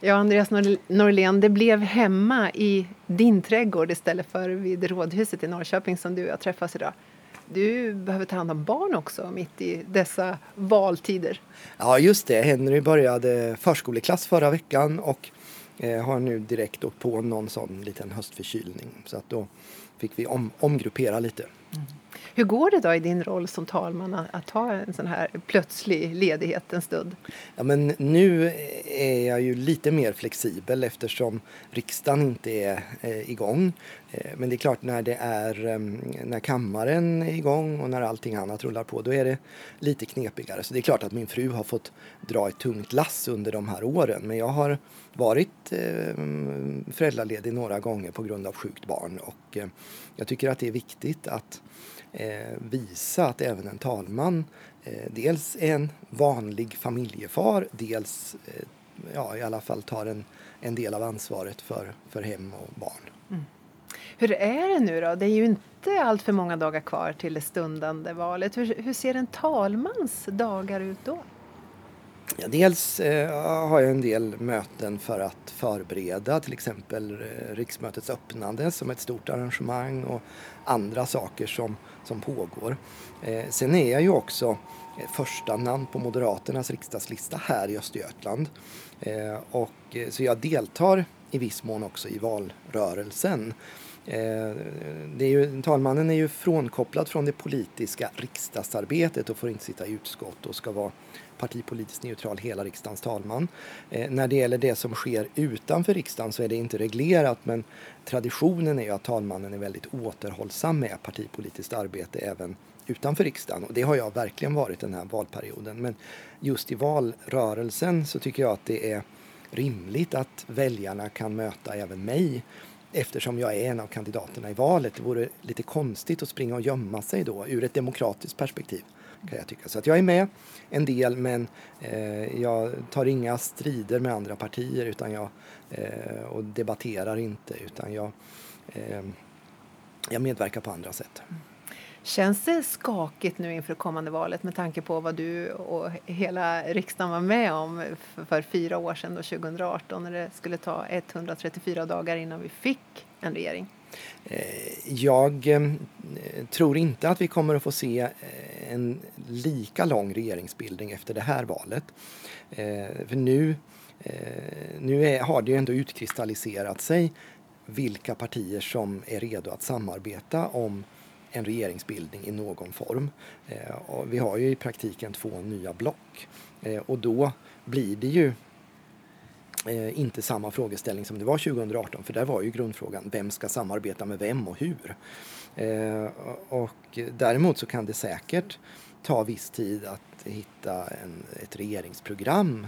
Ja, Andreas Norlén, det blev hemma i din trädgård istället för vid Rådhuset i Norrköping som du och jag träffas idag. Du behöver ta hand om barn också mitt i dessa valtider. Ja, just det. Henry började förskoleklass förra veckan och eh, har nu direkt åkt på någon sån liten höstförkylning. Så att då fick vi om, omgruppera lite. Mm. Hur går det då i din roll som talman att ta en sån här plötslig ledighet en stund? Ja, men nu är jag ju lite mer flexibel eftersom riksdagen inte är eh, igång. Eh, men det är klart när det är eh, när kammaren är igång och när allting annat rullar på då är det lite knepigare. Så det är klart att min fru har fått dra ett tungt lass under de här åren. Men jag har varit eh, föräldraledig några gånger på grund av sjukt barn och eh, jag tycker att det är viktigt att eh, visa att även en talman eh, dels är en vanlig familjefar, dels eh, ja, i alla fall tar en, en del av ansvaret för, för hem och barn. Mm. Hur är det nu då? Det är ju inte allt för många dagar kvar till det stundande valet. Hur, hur ser en talmans dagar ut då? Ja, dels eh, har jag en del möten för att förbereda till exempel eh, riksmötets öppnande som ett stort arrangemang och andra saker som, som pågår. Eh, sen är jag ju också eh, första namn på Moderaternas riksdagslista här i Östergötland. Eh, och, eh, så jag deltar i viss mån också i valrörelsen. Eh, det är ju, talmannen är ju frånkopplad från det politiska riksdagsarbetet och får inte sitta i utskott och ska vara partipolitiskt neutral hela riksdagens talman. Eh, när det gäller det som sker utanför riksdagen så är det inte reglerat men traditionen är ju att talmannen är väldigt återhållsam med partipolitiskt arbete även utanför riksdagen och det har jag verkligen varit den här valperioden. Men just i valrörelsen så tycker jag att det är rimligt att väljarna kan möta även mig eftersom jag är en av kandidaterna i valet. Det vore lite konstigt att springa och gömma sig då ur ett demokratiskt perspektiv kan jag tycka. Så att jag är med en del men eh, jag tar inga strider med andra partier utan jag, eh, och debatterar inte utan jag, eh, jag medverkar på andra sätt. Känns det skakigt nu inför kommande valet med tanke på vad du och hela riksdagen var med om för fyra år sedan, då, 2018, när det skulle ta 134 dagar innan vi fick en regering? Eh, jag eh, tror inte att vi kommer att få se eh, en lika lång regeringsbildning efter det här valet. För nu, nu är, har det ju ändå utkristalliserat sig vilka partier som är redo att samarbeta om en regeringsbildning i någon form. Eh, och vi har ju i praktiken två nya block eh, och då blir det ju eh, inte samma frågeställning som det var 2018 för där var ju grundfrågan vem ska samarbeta med vem och hur. Och däremot så kan det säkert ta viss tid att hitta en, ett regeringsprogram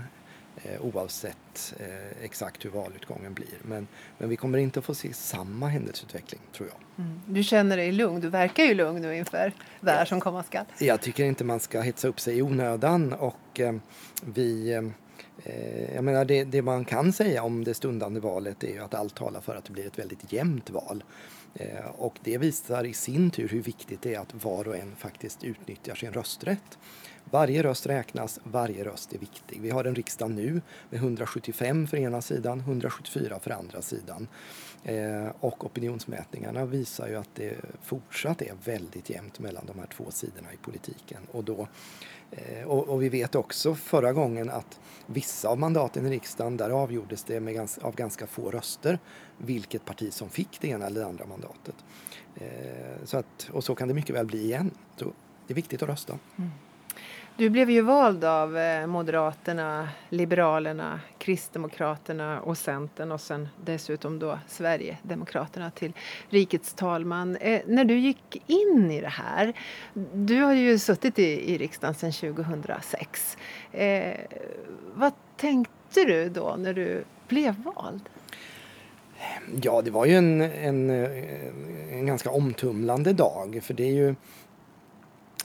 oavsett eh, exakt hur valutgången blir. Men, men vi kommer inte att få se samma händelseutveckling tror jag. Mm. Du känner dig lugn, du verkar ju lugn nu inför det här som komma skall. Jag tycker inte man ska hetsa upp sig i onödan och eh, vi eh, Eh, jag menar det, det, man kan säga om det stundande valet är ju att allt talar för att det blir ett väldigt jämnt val. Eh, och det visar i sin tur hur viktigt det är att var och en faktiskt utnyttjar sin rösträtt. Varje röst räknas, varje röst är viktig. Vi har en riksdag nu med 175 för ena sidan, 174 för andra sidan. Eh, och opinionsmätningarna visar ju att det fortsatt är väldigt jämnt mellan de här två sidorna i politiken. Och då Eh, och, och, vi vet också förra gången att vissa av mandaten i riksdagen, där avgjordes det med gans, av ganska få röster vilket parti som fick det ena eller det andra mandatet. Eh, så att, och så kan det mycket väl bli igen. Så det är viktigt att rösta. Mm. Du blev ju vald av eh, Moderaterna, Liberalerna, Kristdemokraterna och Centern och sen dessutom då Sverigedemokraterna till rikets talman. Eh, när du gick in i det här, du har ju suttit i, i riksdagen sedan 2006. Eh, vad tänkte du då när du blev vald? Ja, det var ju en, en, en ganska omtumlande dag för det är ju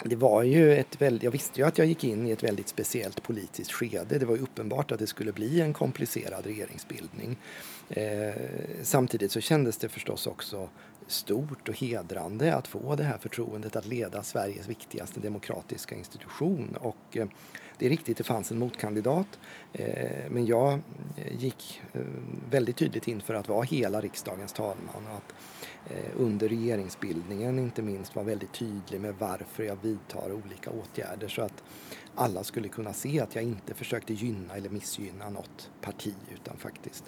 det var ju ett väldigt, jag visste ju att jag gick in i ett väldigt speciellt politiskt skede. Det var ju uppenbart att det skulle bli en komplicerad regeringsbildning. Eh, samtidigt så kändes det förstås också stort och hedrande att få det här förtroendet att leda Sveriges viktigaste demokratiska institution. Och, eh, det är riktigt, det fanns en motkandidat eh, men jag eh, gick väldigt tydligt in för att vara hela riksdagens talman och att under regeringsbildningen inte minst vara väldigt tydlig med varför jag vidtar olika åtgärder så att alla skulle kunna se att jag inte försökte gynna eller missgynna något parti utan faktiskt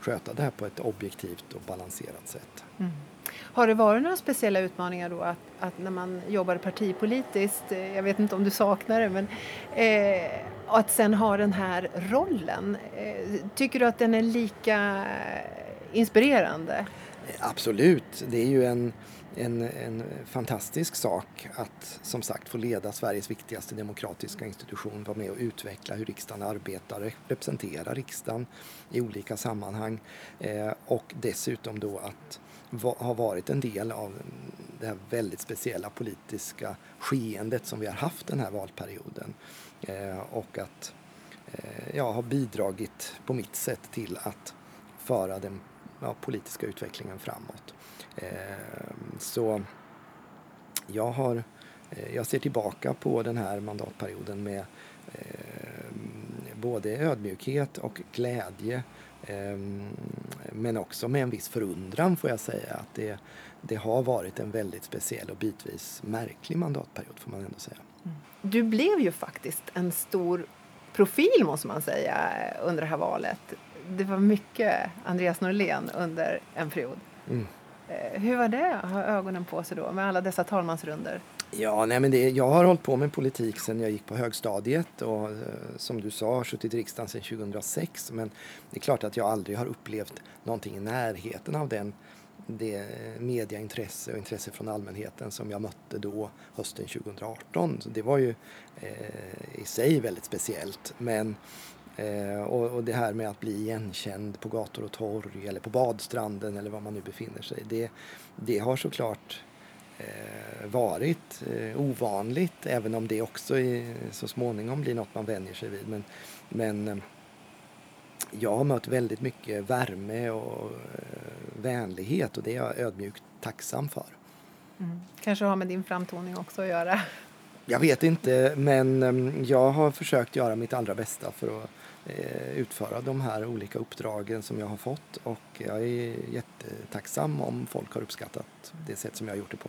sköta det här på ett objektivt och balanserat sätt. Mm. Har det varit några speciella utmaningar då att, att, när man jobbar partipolitiskt, eh, jag vet inte om du saknar det, men eh, att sen ha den här rollen. Eh, tycker du att den är lika inspirerande? Absolut, det är ju en, en, en fantastisk sak att som sagt få leda Sveriges viktigaste demokratiska institution, vara med och utveckla hur riksdagen arbetar, representera riksdagen i olika sammanhang eh, och dessutom då att har varit en del av det här väldigt speciella politiska skeendet som vi har haft den här valperioden. Eh, och att eh, jag har bidragit på mitt sätt till att föra den ja, politiska utvecklingen framåt. Eh, så jag, har, eh, jag ser tillbaka på den här mandatperioden med eh, både ödmjukhet och glädje eh, men också med en viss förundran får jag säga att det, det har varit en väldigt speciell och bitvis märklig mandatperiod får man ändå säga. Mm. Du blev ju faktiskt en stor profil måste man säga under det här valet. Det var mycket Andreas Norlén under en period. Mm. Eh, hur var det att ha ögonen på sig då med alla dessa talmansrunder? Ja, nej men det, jag har hållit på med politik sedan jag gick på högstadiet och eh, som du sa, suttit i riksdagen sedan 2006. Men det är klart att jag aldrig har upplevt någonting i närheten av den, det mediaintresse och intresse från allmänheten som jag mötte då hösten 2018. Så det var ju eh, i sig väldigt speciellt. Men Eh, och, och, det här med att bli igenkänd på gator och torg eller på badstranden eller var man nu befinner sig. Det, det har såklart eh, varit eh, ovanligt även om det också är, så småningom blir något man vänjer sig vid. Men, men eh, jag har mött väldigt mycket värme och eh, vänlighet och det är jag ödmjukt tacksam för. Mm. Kanske har med din framtoning också att göra? Jag vet inte men eh, jag har försökt göra mitt allra bästa för att Eh, utföra de här olika uppdragen som jag har fått och jag är jättetacksam om folk har uppskattat det sätt som jag har gjort det på.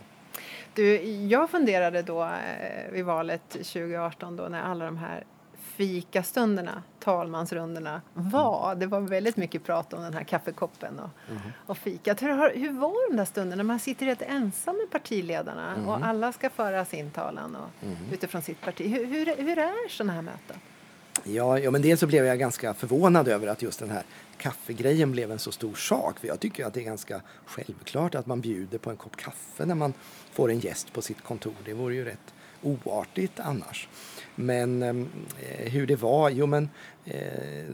Du, jag funderade då eh, vid valet 2018 då när alla de här fikastunderna, talmansrundorna var. Det var väldigt mycket prat om den här kaffekoppen och, mm. och fikat. Hur, hur var de där stunderna? Man sitter rätt ensam med partiledarna mm. och alla ska föra sin talan och, mm. utifrån sitt parti. Hur, hur, hur är sådana här möten? Ja, ja, men dels så blev jag ganska förvånad över att just den här kaffegrejen blev en så stor sak. För jag tycker att det är ganska självklart att man bjuder på en kopp kaffe när man får en gäst på sitt kontor. Det vore ju rätt oartigt annars. Men ehm, eh, hur det var? Jo, men eh,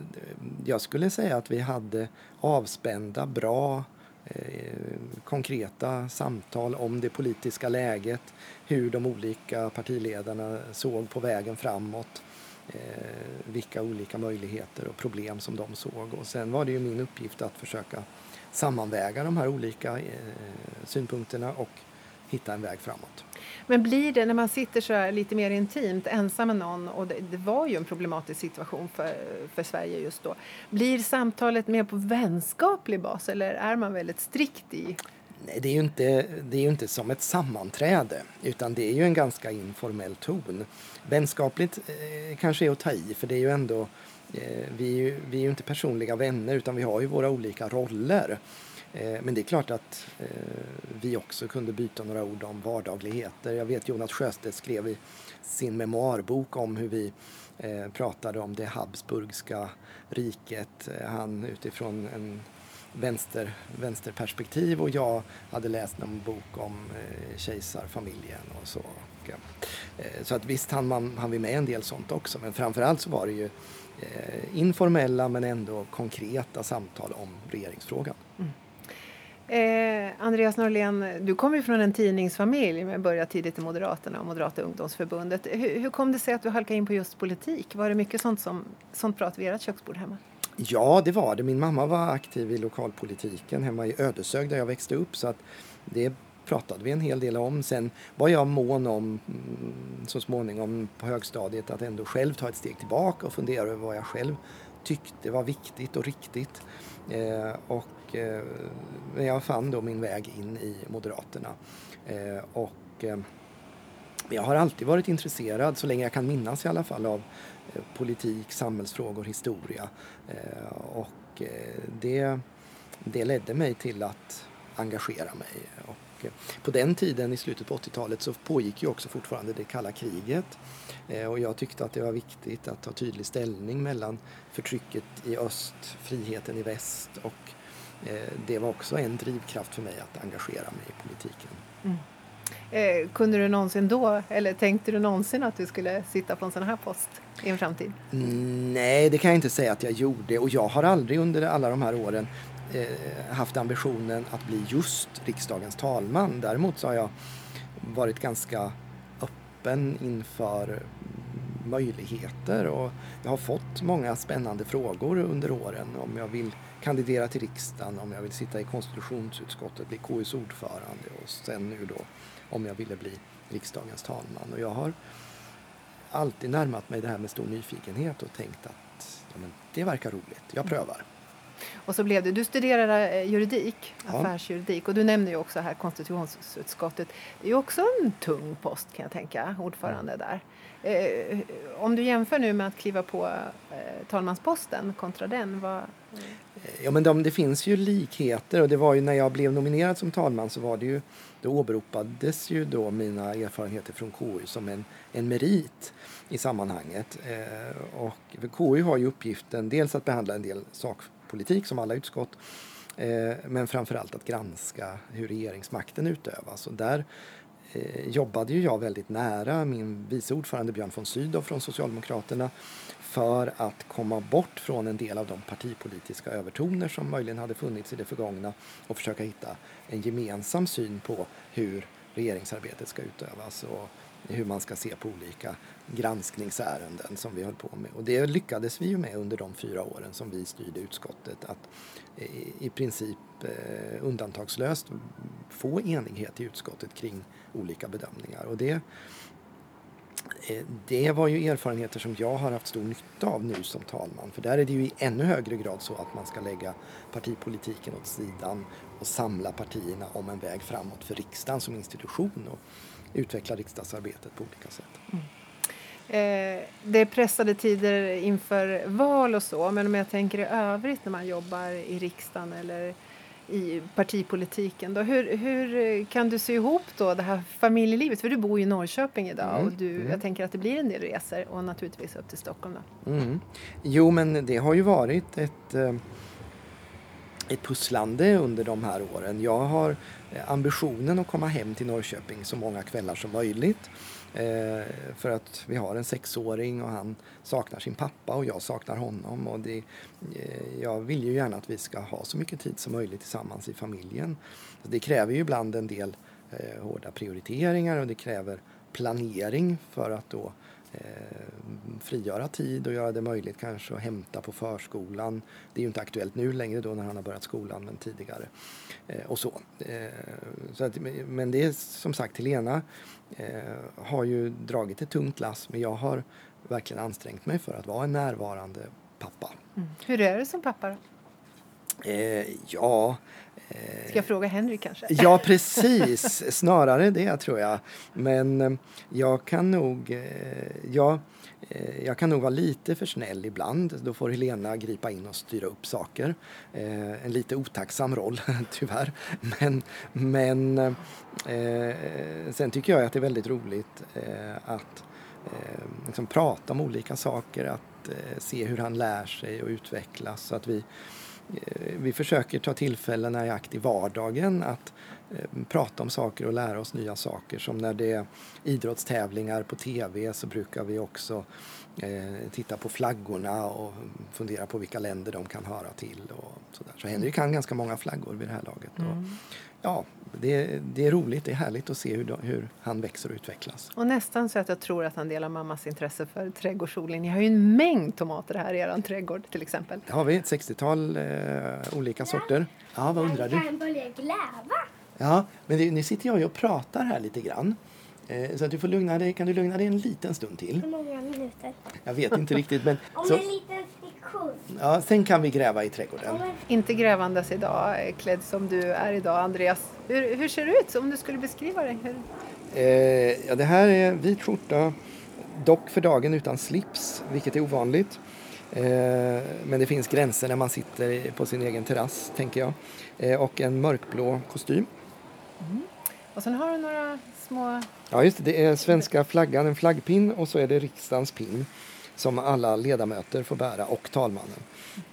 jag skulle säga att vi hade avspända, bra eh, konkreta samtal om det politiska läget, hur de olika partiledarna såg på vägen framåt Eh, vilka olika möjligheter och problem som de såg. Och sen var det ju min uppgift att försöka sammanväga de här olika eh, synpunkterna och hitta en väg framåt. Men blir det när man sitter så här lite mer intimt ensam med någon och det, det, var ju en problematisk situation för, för Sverige just då. Blir samtalet mer på vänskaplig bas eller är man väldigt strikt i det är, ju inte, det är ju inte som ett sammanträde utan det är ju en ganska informell ton. Vänskapligt eh, kanske är att ta i för det är ju ändå eh, vi, är ju, vi är ju inte personliga vänner utan vi har ju våra olika roller. Eh, men det är klart att eh, vi också kunde byta några ord om vardagligheter. Jag vet Jonas Sjöstedt skrev i sin memoarbok om hur vi eh, pratade om det Habsburgska riket. Eh, han utifrån en vänster, vänsterperspektiv och jag hade läst en bok om eh, kejsarfamiljen och så. Och, eh, så att visst hann, man, hann vi med en del sånt också men framförallt så var det ju eh, informella men ändå konkreta samtal om regeringsfrågan. Mm. Eh, Andreas Norlén, du kommer ju från en tidningsfamilj med började tidigt i Moderaterna och Moderata ungdomsförbundet. Hur, hur kom det sig att du halkade in på just politik? Var det mycket sånt, som, sånt prat vid ert köksbord hemma? Ja, det var det. Min mamma var aktiv i lokalpolitiken hemma i Ödeshög där jag växte upp så att det pratade vi en hel del om. Sen var jag mån om mm, så småningom på högstadiet att ändå själv ta ett steg tillbaka och fundera över vad jag själv tyckte var viktigt och riktigt. Eh, och eh, jag fann då min väg in i Moderaterna. Eh, och eh, jag har alltid varit intresserad, så länge jag kan minnas i alla fall, av politik, samhällsfrågor, historia. Eh, och eh, det, det ledde mig till att engagera mig. Och eh, på den tiden, i slutet på 80-talet, så pågick ju också fortfarande det kalla kriget. Eh, och jag tyckte att det var viktigt att ta tydlig ställning mellan förtrycket i öst, friheten i väst och eh, det var också en drivkraft för mig att engagera mig i politiken. Mm. Eh, kunde du någonsin då, eller tänkte du någonsin att du skulle sitta på en sån här post i en framtid? Mm, nej, det kan jag inte säga att jag gjorde och jag har aldrig under alla de här åren eh, haft ambitionen att bli just riksdagens talman. Däremot så har jag varit ganska öppen inför möjligheter och jag har fått många spännande frågor under åren om jag vill kandidera till riksdagen, om jag vill sitta i konstitutionsutskottet, bli KUs ordförande och sen nu då om jag ville bli riksdagens talman. Och jag har alltid närmat mig det här med stor nyfikenhet och tänkt att ja, men det verkar roligt, jag prövar. Och så blev det, du studerade eh, juridik, ja. affärsjuridik och du nämnde ju också här konstitutionsutskottet. Det är ju också en tung post kan jag tänka, ordförande mm. där. Eh, om du jämför nu med att kliva på eh, talmansposten kontra den, vad... Ja men de, det finns ju likheter och det var ju när jag blev nominerad som talman så var det ju, då åberopades ju då mina erfarenheter från KU som en, en merit i sammanhanget. Eh, och KU har ju uppgiften dels att behandla en del sakpolitik som alla utskott. Eh, men framförallt att granska hur regeringsmakten utövas. Och där Eh, jobbade ju jag väldigt nära min vice ordförande Björn von Sydow från Socialdemokraterna för att komma bort från en del av de partipolitiska övertoner som möjligen hade funnits i det förgångna och försöka hitta en gemensam syn på hur regeringsarbetet ska utövas och hur man ska se på olika granskningsärenden som vi höll på med. Och det lyckades vi ju med under de fyra åren som vi styrde utskottet att i princip eh, undantagslöst få enighet i utskottet kring olika bedömningar. Och det, eh, det var ju erfarenheter som jag har haft stor nytta av nu som talman. För där är det ju i ännu högre grad så att man ska lägga partipolitiken åt sidan och samla partierna om en väg framåt för riksdagen som institution och utveckla riksdagsarbetet på olika sätt. Mm. Eh, det är pressade tider inför val och så, men om jag tänker i övrigt när man jobbar i riksdagen eller i partipolitiken. Då, hur, hur kan du se ihop då det här familjelivet? För du bor i Norrköping idag mm. och du, mm. jag tänker att det blir en del resor och naturligtvis upp till Stockholm. Då. Mm. Jo, men det har ju varit ett, eh, ett pusslande under de här åren. Jag har eh, ambitionen att komma hem till Norrköping så många kvällar som möjligt. Eh, för att vi har en sexåring och han saknar sin pappa och jag saknar honom. Och det, eh, jag vill ju gärna att vi ska ha så mycket tid som möjligt tillsammans i familjen. Så det kräver ju ibland en del eh, hårda prioriteringar och det kräver planering för att då eh, Eh, frigöra tid och göra det möjligt kanske att hämta på förskolan. Det är ju inte aktuellt nu längre då när han har börjat skolan men tidigare. Eh, och så. Eh, så att, men det är som sagt Helena eh, har ju dragit ett tungt lass men jag har verkligen ansträngt mig för att vara en närvarande pappa. Mm. Hur är det som pappa då? Eh, ja... Eh, Ska jag fråga Henrik kanske? Ja, precis. Snarare det tror jag. Men eh, jag kan nog... Eh, ja, eh, jag kan nog vara lite för snäll ibland. Då får Helena gripa in och styra upp saker. En lite otacksam roll, tyvärr. Men, men sen tycker jag att det är väldigt roligt att liksom prata om olika saker, att se hur han lär sig och utvecklas. Så att vi, Eh, vi försöker ta tillfällena i akt i vardagen att eh, prata om saker och lära oss nya saker. Som när det är idrottstävlingar på TV så brukar vi också eh, titta på flaggorna och fundera på vilka länder de kan höra till. Och så, där. så Henrik kan ganska många flaggor vid det här laget. Mm. Och, ja, det, det, är roligt, det är härligt att se hur, hur, han växer och utvecklas. Och nästan så att jag tror att han delar mammas intresse för trädgårdsodling. Ni har ju en mängd tomater här i er trädgård till exempel. Det har vi, ett 60-tal eh, olika sorter. Ja, vad undrar du? kan börja gräva. Ja, men det, nu sitter jag ju och pratar här lite grann. Eh, så att du får lugna dig, kan du lugna dig en liten stund till? Hur många minuter? Jag vet inte riktigt men... Om Så, en liten sekund. ja, sen kan vi gräva i trädgården. Inte grävandes idag, eh, klädd som du är idag Andreas. Hur, hur ser det ut om du skulle beskriva dig? Hur... Eh, ja, det här är vit skjorta, dock för dagen utan slips, vilket är ovanligt. Eh, men det finns gränser när man sitter på sin egen terrass, tänker jag. Eh, och en mörkblå kostym. Och sen har du några små... Ja, just det. Det är svenska flaggan, en flaggpin och så är det riksdagens pin som alla ledamöter får bära och talmannen.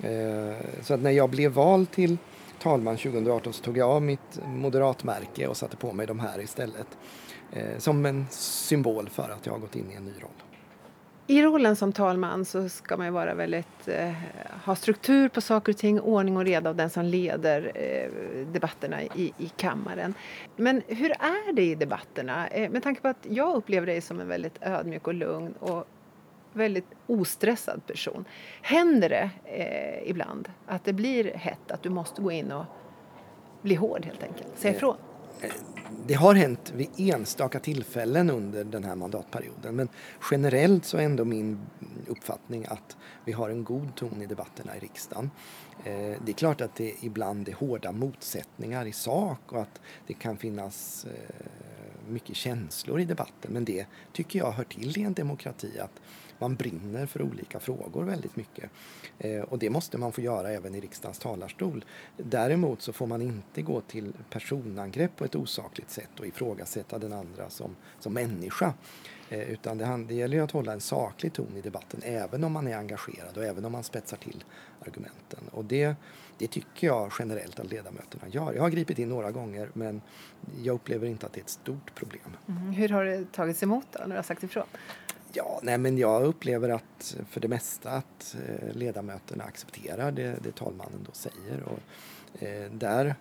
Eh, så att när jag blev vald till talman 2018 så tog jag av mitt moderatmärke och satte på mig de här istället. Eh, som en symbol för att jag har gått in i en ny roll. I rollen som talman så ska man vara väldigt, eh, ha struktur på saker och ting, ordning och reda av den som leder eh, debatterna i, i kammaren. Men hur är det i debatterna? Eh, med tanke på att jag upplever dig som en väldigt ödmjuk och lugn och väldigt ostressad person. Händer det eh, ibland att det blir hett, att du måste gå in och bli hård helt enkelt? Säga Eh, ifrån? Eh, det har hänt vid enstaka tillfällen under den här mandatperioden men generellt så är ändå min uppfattning att vi har en god ton i debatterna i riksdagen. Eh, det är klart att det ibland är hårda motsättningar i sak och att det kan finnas eh, mycket känslor i debatten men det tycker jag hör till i en demokrati att man brinner för olika frågor väldigt mycket. Eh, och det måste man få göra även i riksdagens talarstol. Däremot så får man inte gå till personangrepp på ett osakligt sätt och ifrågasätta den andra som, som människa. Eh, utan det, det gäller ju att hålla en saklig ton i debatten även om man är engagerad och även om man spetsar till argumenten. Och det, det tycker jag generellt att ledamöterna gör. Jag har gripit in några gånger men jag upplever inte att det är ett stort problem. Mm. Hur har det tagits emot då, när du har sagt ifrån? Ja, nej men jag upplever att för det mesta att eh, ledamöterna accepterar det, det talmannen då säger. Och, eh, där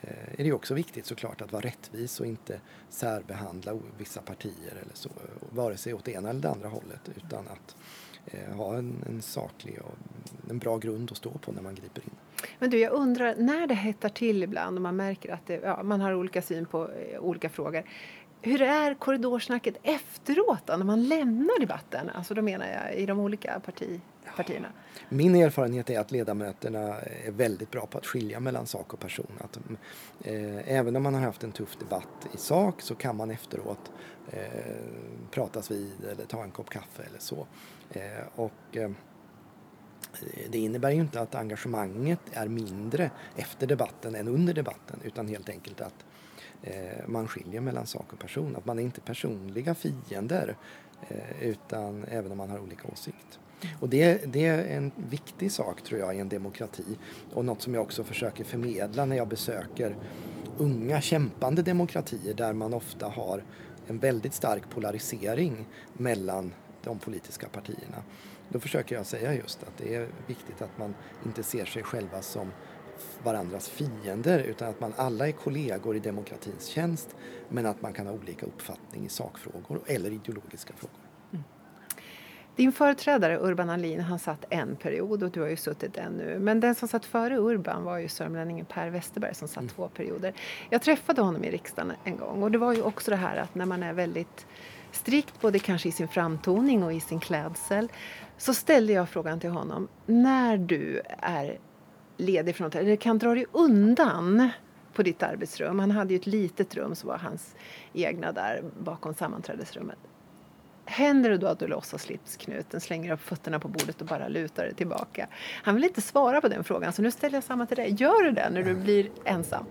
eh, är det också viktigt såklart att vara rättvis och inte särbehandla vissa partier eller så, vare sig åt det ena eller det andra hållet utan att eh, ha en, en saklig och en bra grund att stå på när man griper in. Men du, jag undrar, när det hettar till ibland och man märker att det, ja, man har olika syn på eh, olika frågor. Hur är korridorsnacket efteråt då, när man lämnar debatten? Alltså då menar jag i de olika parti, partierna. Min erfarenhet är att ledamöterna är väldigt bra på att skilja mellan sak och person. Att, eh, även om man har haft en tuff debatt i sak så kan man efteråt eh, pratas vid eller ta en kopp kaffe eller så. Eh, och, eh, det innebär ju inte att engagemanget är mindre efter debatten än under debatten utan helt enkelt att Eh, man skiljer mellan sak och person. Att man är inte personliga fiender eh, utan även om man har olika åsikt. Och det, det är en viktig sak tror jag i en demokrati och något som jag också försöker förmedla när jag besöker unga kämpande demokratier där man ofta har en väldigt stark polarisering mellan de politiska partierna. Då försöker jag säga just att det är viktigt att man inte ser sig själva som varandras fiender utan att man alla är kollegor i demokratins tjänst men att man kan ha olika uppfattning i sakfrågor eller ideologiska frågor. Din företrädare Urban Ahlin, han satt en period och du har ju suttit en nu. Men den som satt före Urban var ju sörmlänningen Per Westerberg som satt två perioder. Jag träffade honom i riksdagen en gång och det var ju också det här att när man är väldigt strikt både kanske i sin framtoning och i sin klädsel så ställde jag frågan till honom när du är ledig från något eller kan dra dig undan på ditt arbetsrum. Han hade ju ett litet rum som var hans egna där bakom sammanträdesrummet. Händer det då att du lossar slipsknuten, slänger upp fötterna på bordet och bara lutar dig tillbaka? Han vill inte svara på den frågan så nu ställer jag samma till dig. Gör du det när du blir ensam?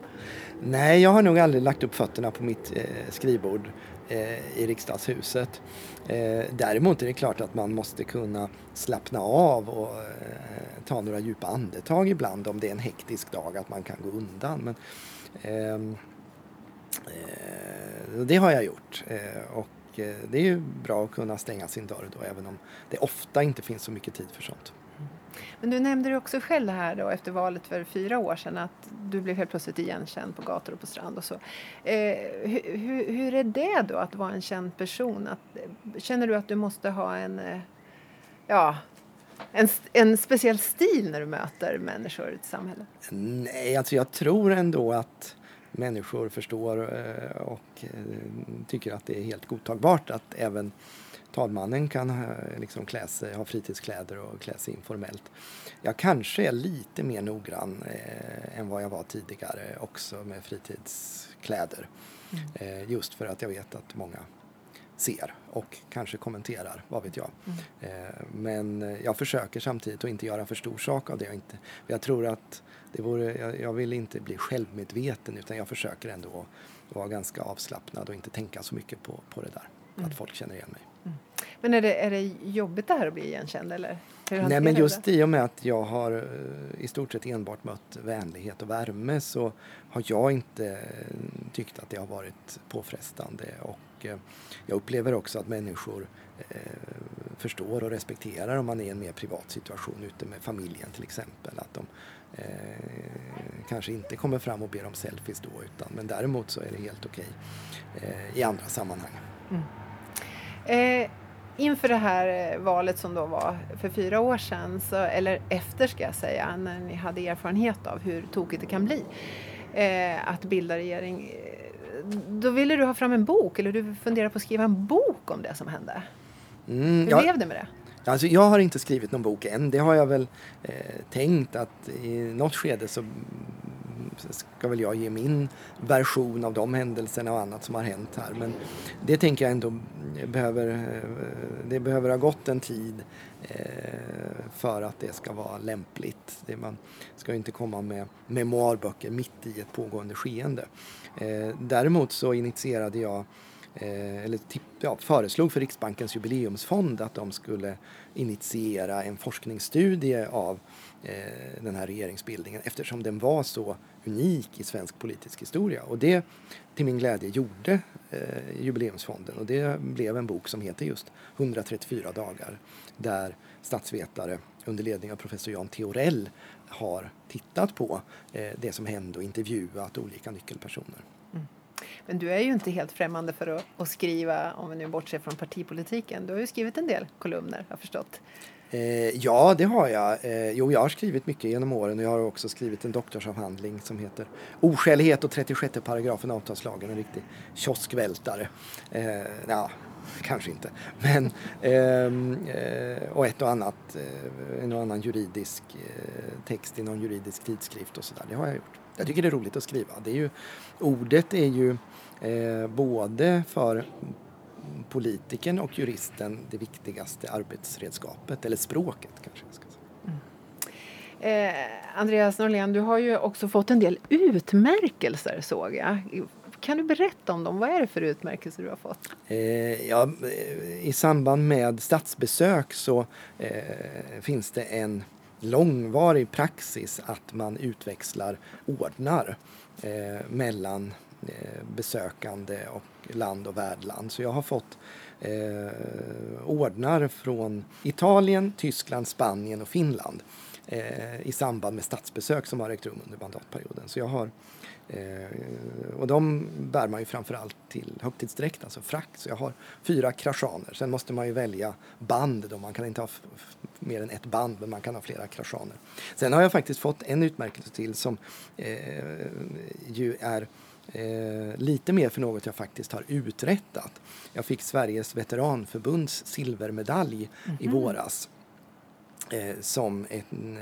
Nej, jag har nog aldrig lagt upp fötterna på mitt eh, skrivbord eh, i riksdagshuset. Eh, däremot är det klart att man måste kunna slappna av och eh, ta några djupa andetag ibland om det är en hektisk dag, att man kan gå undan. Men, ehm, Eh, det har jag gjort. Eh, och eh, det är ju bra att kunna stänga sin dörr då även om det ofta inte finns så mycket tid för sånt. Men du nämnde det också själv här då efter valet för fyra år sedan att du blev helt plötsligt igenkänd på gator och på strand och så. Eh, hur, hur, är det då att vara en känd person? Att, känner du att du måste ha en, eh, ja, en, en speciell stil när du möter människor i ett samhälle? Nej, alltså jag tror ändå att människor förstår eh, och eh, tycker att det är helt godtagbart att även talmannen kan eh, liksom klä sig, ha fritidskläder och klä sig informellt. Jag kanske är lite mer noggrann eh, än vad jag var tidigare också med fritidskläder. Mm. Eh, just för att jag vet att många ser och kanske kommenterar, vad vet jag. Mm. Eh, men jag försöker samtidigt att inte göra för stor sak av det. Jag, inte, jag tror att det vore, jag, jag vill inte bli självmedveten utan jag försöker ändå vara ganska avslappnad och inte tänka så mycket på, på det där. Mm. Att folk känner igen mig. Mm. Men är det, är det jobbigt det här att bli igenkänd eller? Nej men just det? i och med att jag har eh, i stort sett enbart mött vänlighet och värme så har jag inte eh, tyckt att det har varit påfrestande och eh, jag upplever också att människor förstår och respekterar om man är i en mer privat situation ute med familjen till exempel. Att de eh, kanske inte kommer fram och ber om selfies då utan men däremot så är det helt okej eh, i andra sammanhang. Mm. Eh, inför det här eh, valet som då var för fyra år sedan, så, eller efter ska jag säga, när ni hade erfarenhet av hur tokigt det kan bli eh, att bilda regering. Eh, då ville du ha fram en bok, eller du funderade på att skriva en bok om det som hände. Mm, hur ja, blev det med det? Alltså jag har inte skrivit någon bok än. Det har jag väl eh, tänkt att i något skede så ska väl jag ge min version av de händelserna och annat som har hänt här. Men det tänker jag ändå behöver, eh, det behöver ha gått en tid eh, för att det ska vara lämpligt. man ska inte komma med memoarböcker mitt i ett pågående skeende. Eh, däremot så initierade jag eller ja, föreslog för Riksbankens jubileumsfond att de skulle initiera en forskningsstudie av eh, den här regeringsbildningen eftersom den var så unik i svensk politisk historia. Och det till min glädje gjorde eh, Jubileumsfonden och det blev en bok som heter just 134 dagar där statsvetare under ledning av professor Jan Theorell har tittat på eh, det som hände och intervjuat olika nyckelpersoner. Mm. Men du är ju inte helt främmande för att, att, skriva, om vi nu bortser från partipolitiken. Du har ju skrivit en del kolumner, har jag förstått. Eh, ja, det har jag. Eh, jo, jag har skrivit mycket genom åren och jag har också skrivit en doktorsavhandling som heter Oskälighet och 36 paragrafen avtalslagen, en riktig kioskvältare. Eh, ja, kanske inte. Men, ehm, eh, och ett och annat, eh, en och annan juridisk eh, text i någon juridisk tidskrift och sådär. Det har jag gjort. Jag tycker det är roligt att skriva. Det är ju, ordet är ju eh, både för politikern och juristen det viktigaste arbetsredskapet, eller språket kanske jag ska säga. Eh, Andreas Norlén, du har ju också fått en del utmärkelser såg jag. Kan du berätta om dem? Vad är det för utmärkelser du har fått? Eh, ja, I samband med statsbesök så eh, finns det en långvarig praxis att man utväxlar ordnar eh, mellan eh, Eh, besökande och land och värdland. Så jag har fått eh, ordnar från Italien, Tyskland, Spanien och Finland eh, i samband med statsbesök som har ägt rum under mandatperioden. Så jag har, eh, och de bär man ju framförallt till högtidsdräkt, alltså frack. Så jag har fyra kraschaner. Sen måste man ju välja band då. Man kan inte ha mer än ett band, men man kan ha flera kraschaner. Sen har jag faktiskt fått en utmärkelse till som eh, ju är eh, lite mer för något jag faktiskt har uträttat. Jag fick Sveriges veteranförbunds silvermedalj mm -hmm. i mhm. våras eh, som en,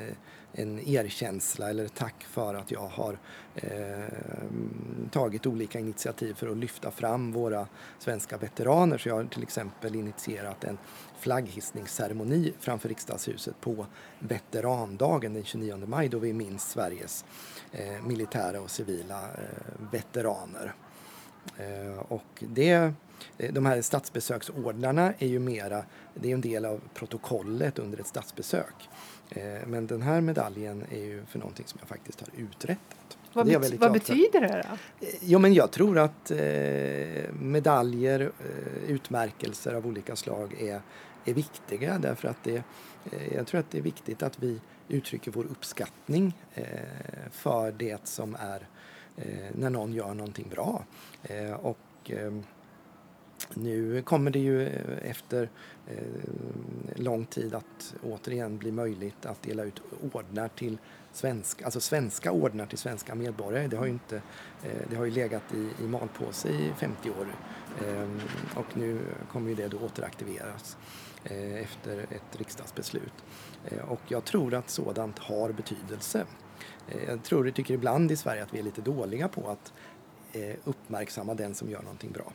en erkänsla eller tack för att jag har eh, tagit olika initiativ för att lyfta fram våra svenska veteraner. Så jag har till exempel initierat en flagghissningsceremoni framför riksdagshuset på veterandagen den 29 maj då vi minns Sveriges eh, militära och civila eh, veteraner. Eh, och det, eh, de här statsbesöksordnarna är ju mera, det är en del av protokollet under ett statsbesök. Men den här medaljen är ju för någonting som jag faktiskt har uträttat. Vad, Det bet- vad betyder det då? Jo, men jag tror att eh, medaljer, eh, utmärkelser av olika slag är, är viktiga därför att det, eh, jag tror att det är viktigt att vi uttrycker vår uppskattning eh, för det som är eh, när någon gör någonting bra. Eh, och eh, nu kommer det ju efter eh, lång tid att återigen bli möjligt att dela ut ordnar till svenska, alltså svenska ordnar till svenska medborgare. Det har ju, inte, eh, det har ju legat i, i malpåse i 50 år eh, och nu kommer ju det då återaktiveras eh, efter ett riksdagsbeslut. Eh, och jag tror att sådant har betydelse. Eh, jag tror, jag tycker ibland i Sverige att vi är lite dåliga på att eh, uppmärksamma den som gör någonting bra.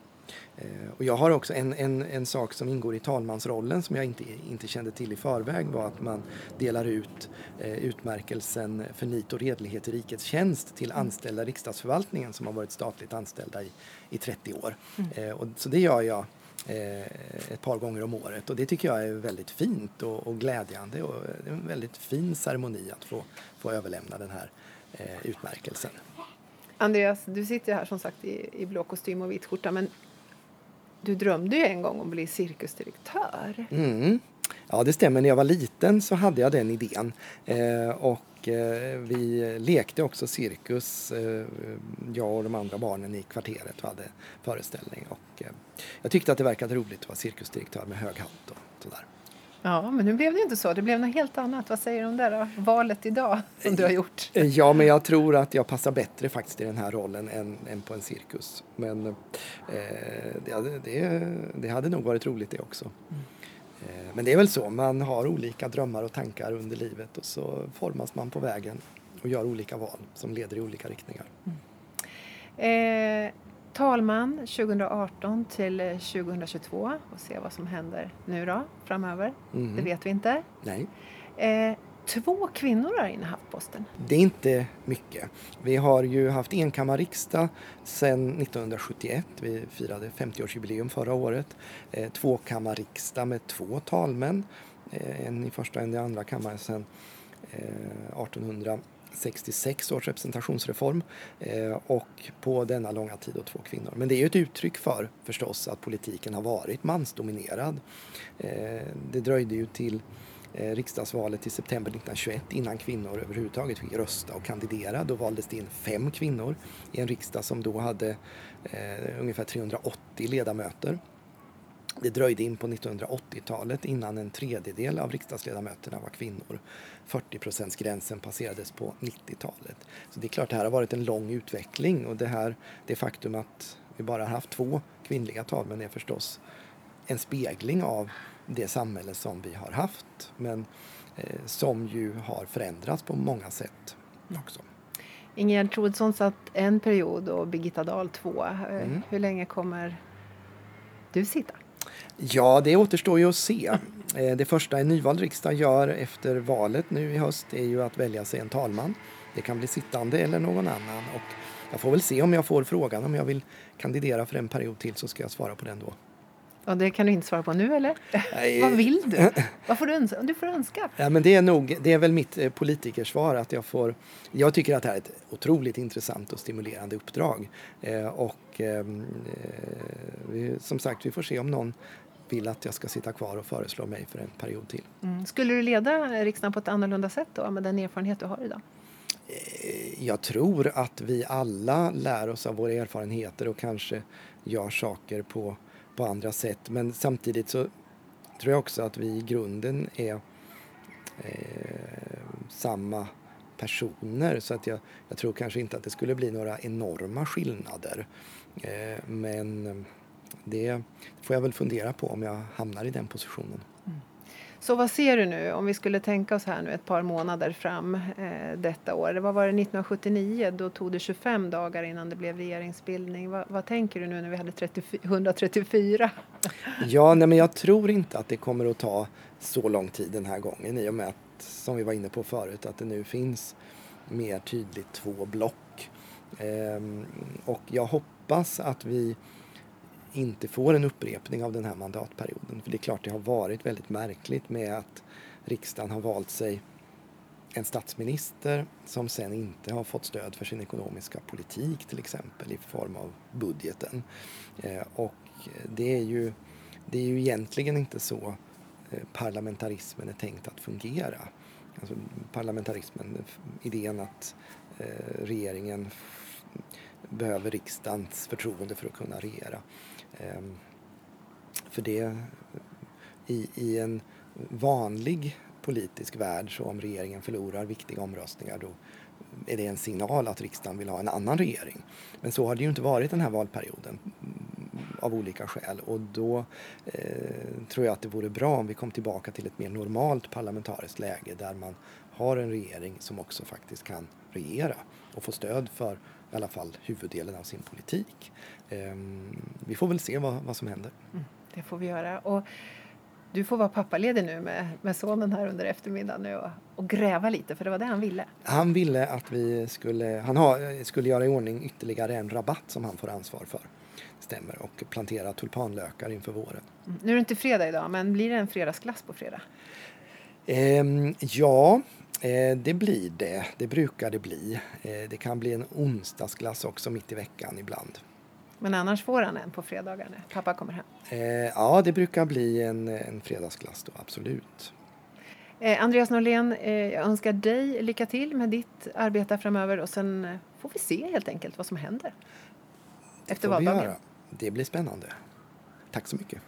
Eh, Och jag har också en, en, en sak som ingår i talmansrollen som jag inte, inte kände till i förväg var att man delar ut eh, utmärkelsen för nit och redlighet i rikets tjänst till anställda i riksdagsförvaltningen som har varit statligt anställda i, i 30 år. Eh, och, så det gör jag eh, ett par gånger om året och det tycker jag är väldigt fint och, och glädjande och det är en väldigt fin ceremoni att få, få överlämna den här eh, utmärkelsen. Andreas, du sitter här som sagt i, i blå kostym och vit skjorta men du drömde ju en gång om att bli cirkusdirektör. Mm. Ja, det stämmer. När jag var liten så hade jag den idén. Eh, och eh, vi lekte också cirkus, eh, jag och de andra barnen i kvarteret och hade föreställning. Och, eh, jag tyckte att det verkade roligt att vara cirkusdirektör med hög hatt och sådär. Ja, men nu blev det inte så. Det blev något helt annat. Vad säger du om det då? Valet idag som du har gjort. Ja, men jag tror att jag passar bättre faktiskt i den här rollen än, än på en cirkus. Men eh, det, hade- det, det hade nog varit roligt det också. Eh, men det är väl så, man har olika drömmar och tankar under livet och så formas man på vägen och gör olika val som leder i olika riktningar. Eh, talman 2018 till eh, 2022 och se vad som händer nu då framöver. Mhm. Det vet vi inte. Nej, Eh, två kvinnor har innehaft posten. det är inte mycket. Vi har ju haft enkammarriksdag sedan 1971. Vi firade 50-årsjubileum förra året. Eh, tvåkammarriksdag med två talmän. Eh, en i första och en i andra kammaren sedan eh, 1866 års representationsreform. Eh, och på denna långa tid och två kvinnor. Men det är ju ett uttryck för förstås att politiken har varit mansdominerad. Eh, det dröjde ju till Eh, riksdagsvalet i september 1921 innan kvinnor överhuvudtaget fick rösta och kandidera. Då valdes det in fem kvinnor i en riksdag som då hade eh, ungefär 380 ledamöter. Det dröjde in på 1980-talet innan en tredjedel av riksdagsledamöterna var kvinnor. 40-procentsgränsen passerades på 90-talet. Så det är klart, det här har varit en lång utveckling och det här, det faktum att vi bara har haft två kvinnliga talmän är förstås en spegling av det samhälle som vi har haft men eh, som ju har förändrats på många sätt också. Ingegerd Troedsson satt en period och Birgitta Dahl två. Eh, Mm. Hur länge kommer du sitta? Ja, det återstår ju att se. Eh, Det första en nyvald riksdag gör efter valet nu i höst är ju att välja sig en talman. Det kan bli sittande eller någon annan. Och jag får väl se om jag får frågan om jag vill kandidera för en period till så ska jag svara på den då. Och det kan du inte svara på nu eller? Nej. Vad vill du? Vad får du önska? Du får önska. Ja, men det är nog, det är väl mitt eh, politikersvar att jag får, jag tycker att det här är ett otroligt intressant och stimulerande uppdrag. Eh, och ehm, eh, vi, som sagt, vi får se om någon vill att jag ska sitta kvar och föreslå mig för en period till. Mm. Skulle du leda riksdagen på ett annorlunda sätt då med den erfarenhet du har idag? Eh, Jag tror att vi alla lär oss av våra erfarenheter och kanske gör saker på, på andra sätt. Men samtidigt så tror jag också att vi i grunden är eh, samma personer. Så att jag, jag tror kanske inte att det skulle bli några enorma skillnader. Eh, men det får jag väl fundera på om jag hamnar i den positionen. Så vad ser du nu om vi skulle tänka oss här nu ett par månader fram eh, detta år? Vad var det 1979? Då tog det 25 dagar innan det blev regeringsbildning. Vad, vad tänker du nu när vi hade 30, 134? Ja, nej, men jag tror inte att det kommer att ta så lång tid den här gången i och med att, som vi var inne på förut, att det nu finns mer tydligt två block. Eh, och jag hoppas att vi inte får en upprepning av den här mandatperioden. För det är klart det har varit väldigt märkligt med att riksdagen har valt sig en statsminister som sen inte har fått stöd för sin ekonomiska politik till exempel i form av budgeten. Eh, och det är ju, det är ju egentligen inte så eh, parlamentarismen är tänkt att fungera. Alltså parlamentarismen, idén att eh, regeringen behöver riksdagens förtroende för att kunna regera. Ehm, för det, i, i en vanlig politisk värld så om regeringen förlorar viktiga omröstningar då är det en signal att riksdagen vill ha en annan regering. Men så har det ju inte varit den här valperioden mm, av olika skäl och då eh, tror jag att det vore bra om vi kom tillbaka till ett mer normalt parlamentariskt läge där man har en regering som också faktiskt kan regera och få stöd för i alla fall huvuddelen av sin politik. Eh, vi får väl se vad, vad som händer. Mm, det får vi göra. Och du får vara pappaledig nu med, med sonen här under eftermiddagen nu och, och, gräva lite, för det var det han ville. Han ville att vi skulle, han har, skulle göra i ordning ytterligare en rabatt som han får ansvar för. Stämmer, och plantera tulpanlökar inför våren. Mm. Nu är det inte fredag idag, men blir det en fredagsglass på fredag? Eh, ja, det blir det. Det brukar det bli. Eh, det kan bli en onsdagsglass också mitt i veckan ibland. Men annars får han en på fredagar när pappa kommer hem? Eh, ja, det brukar bli en, en fredagsglass då, absolut. Eh, Andreas Norlén, eh, jag önskar dig lycka till med ditt arbete framöver och sen eh, får vi se helt enkelt vad som händer efter valdagen. Det blir spännande. Tack så mycket.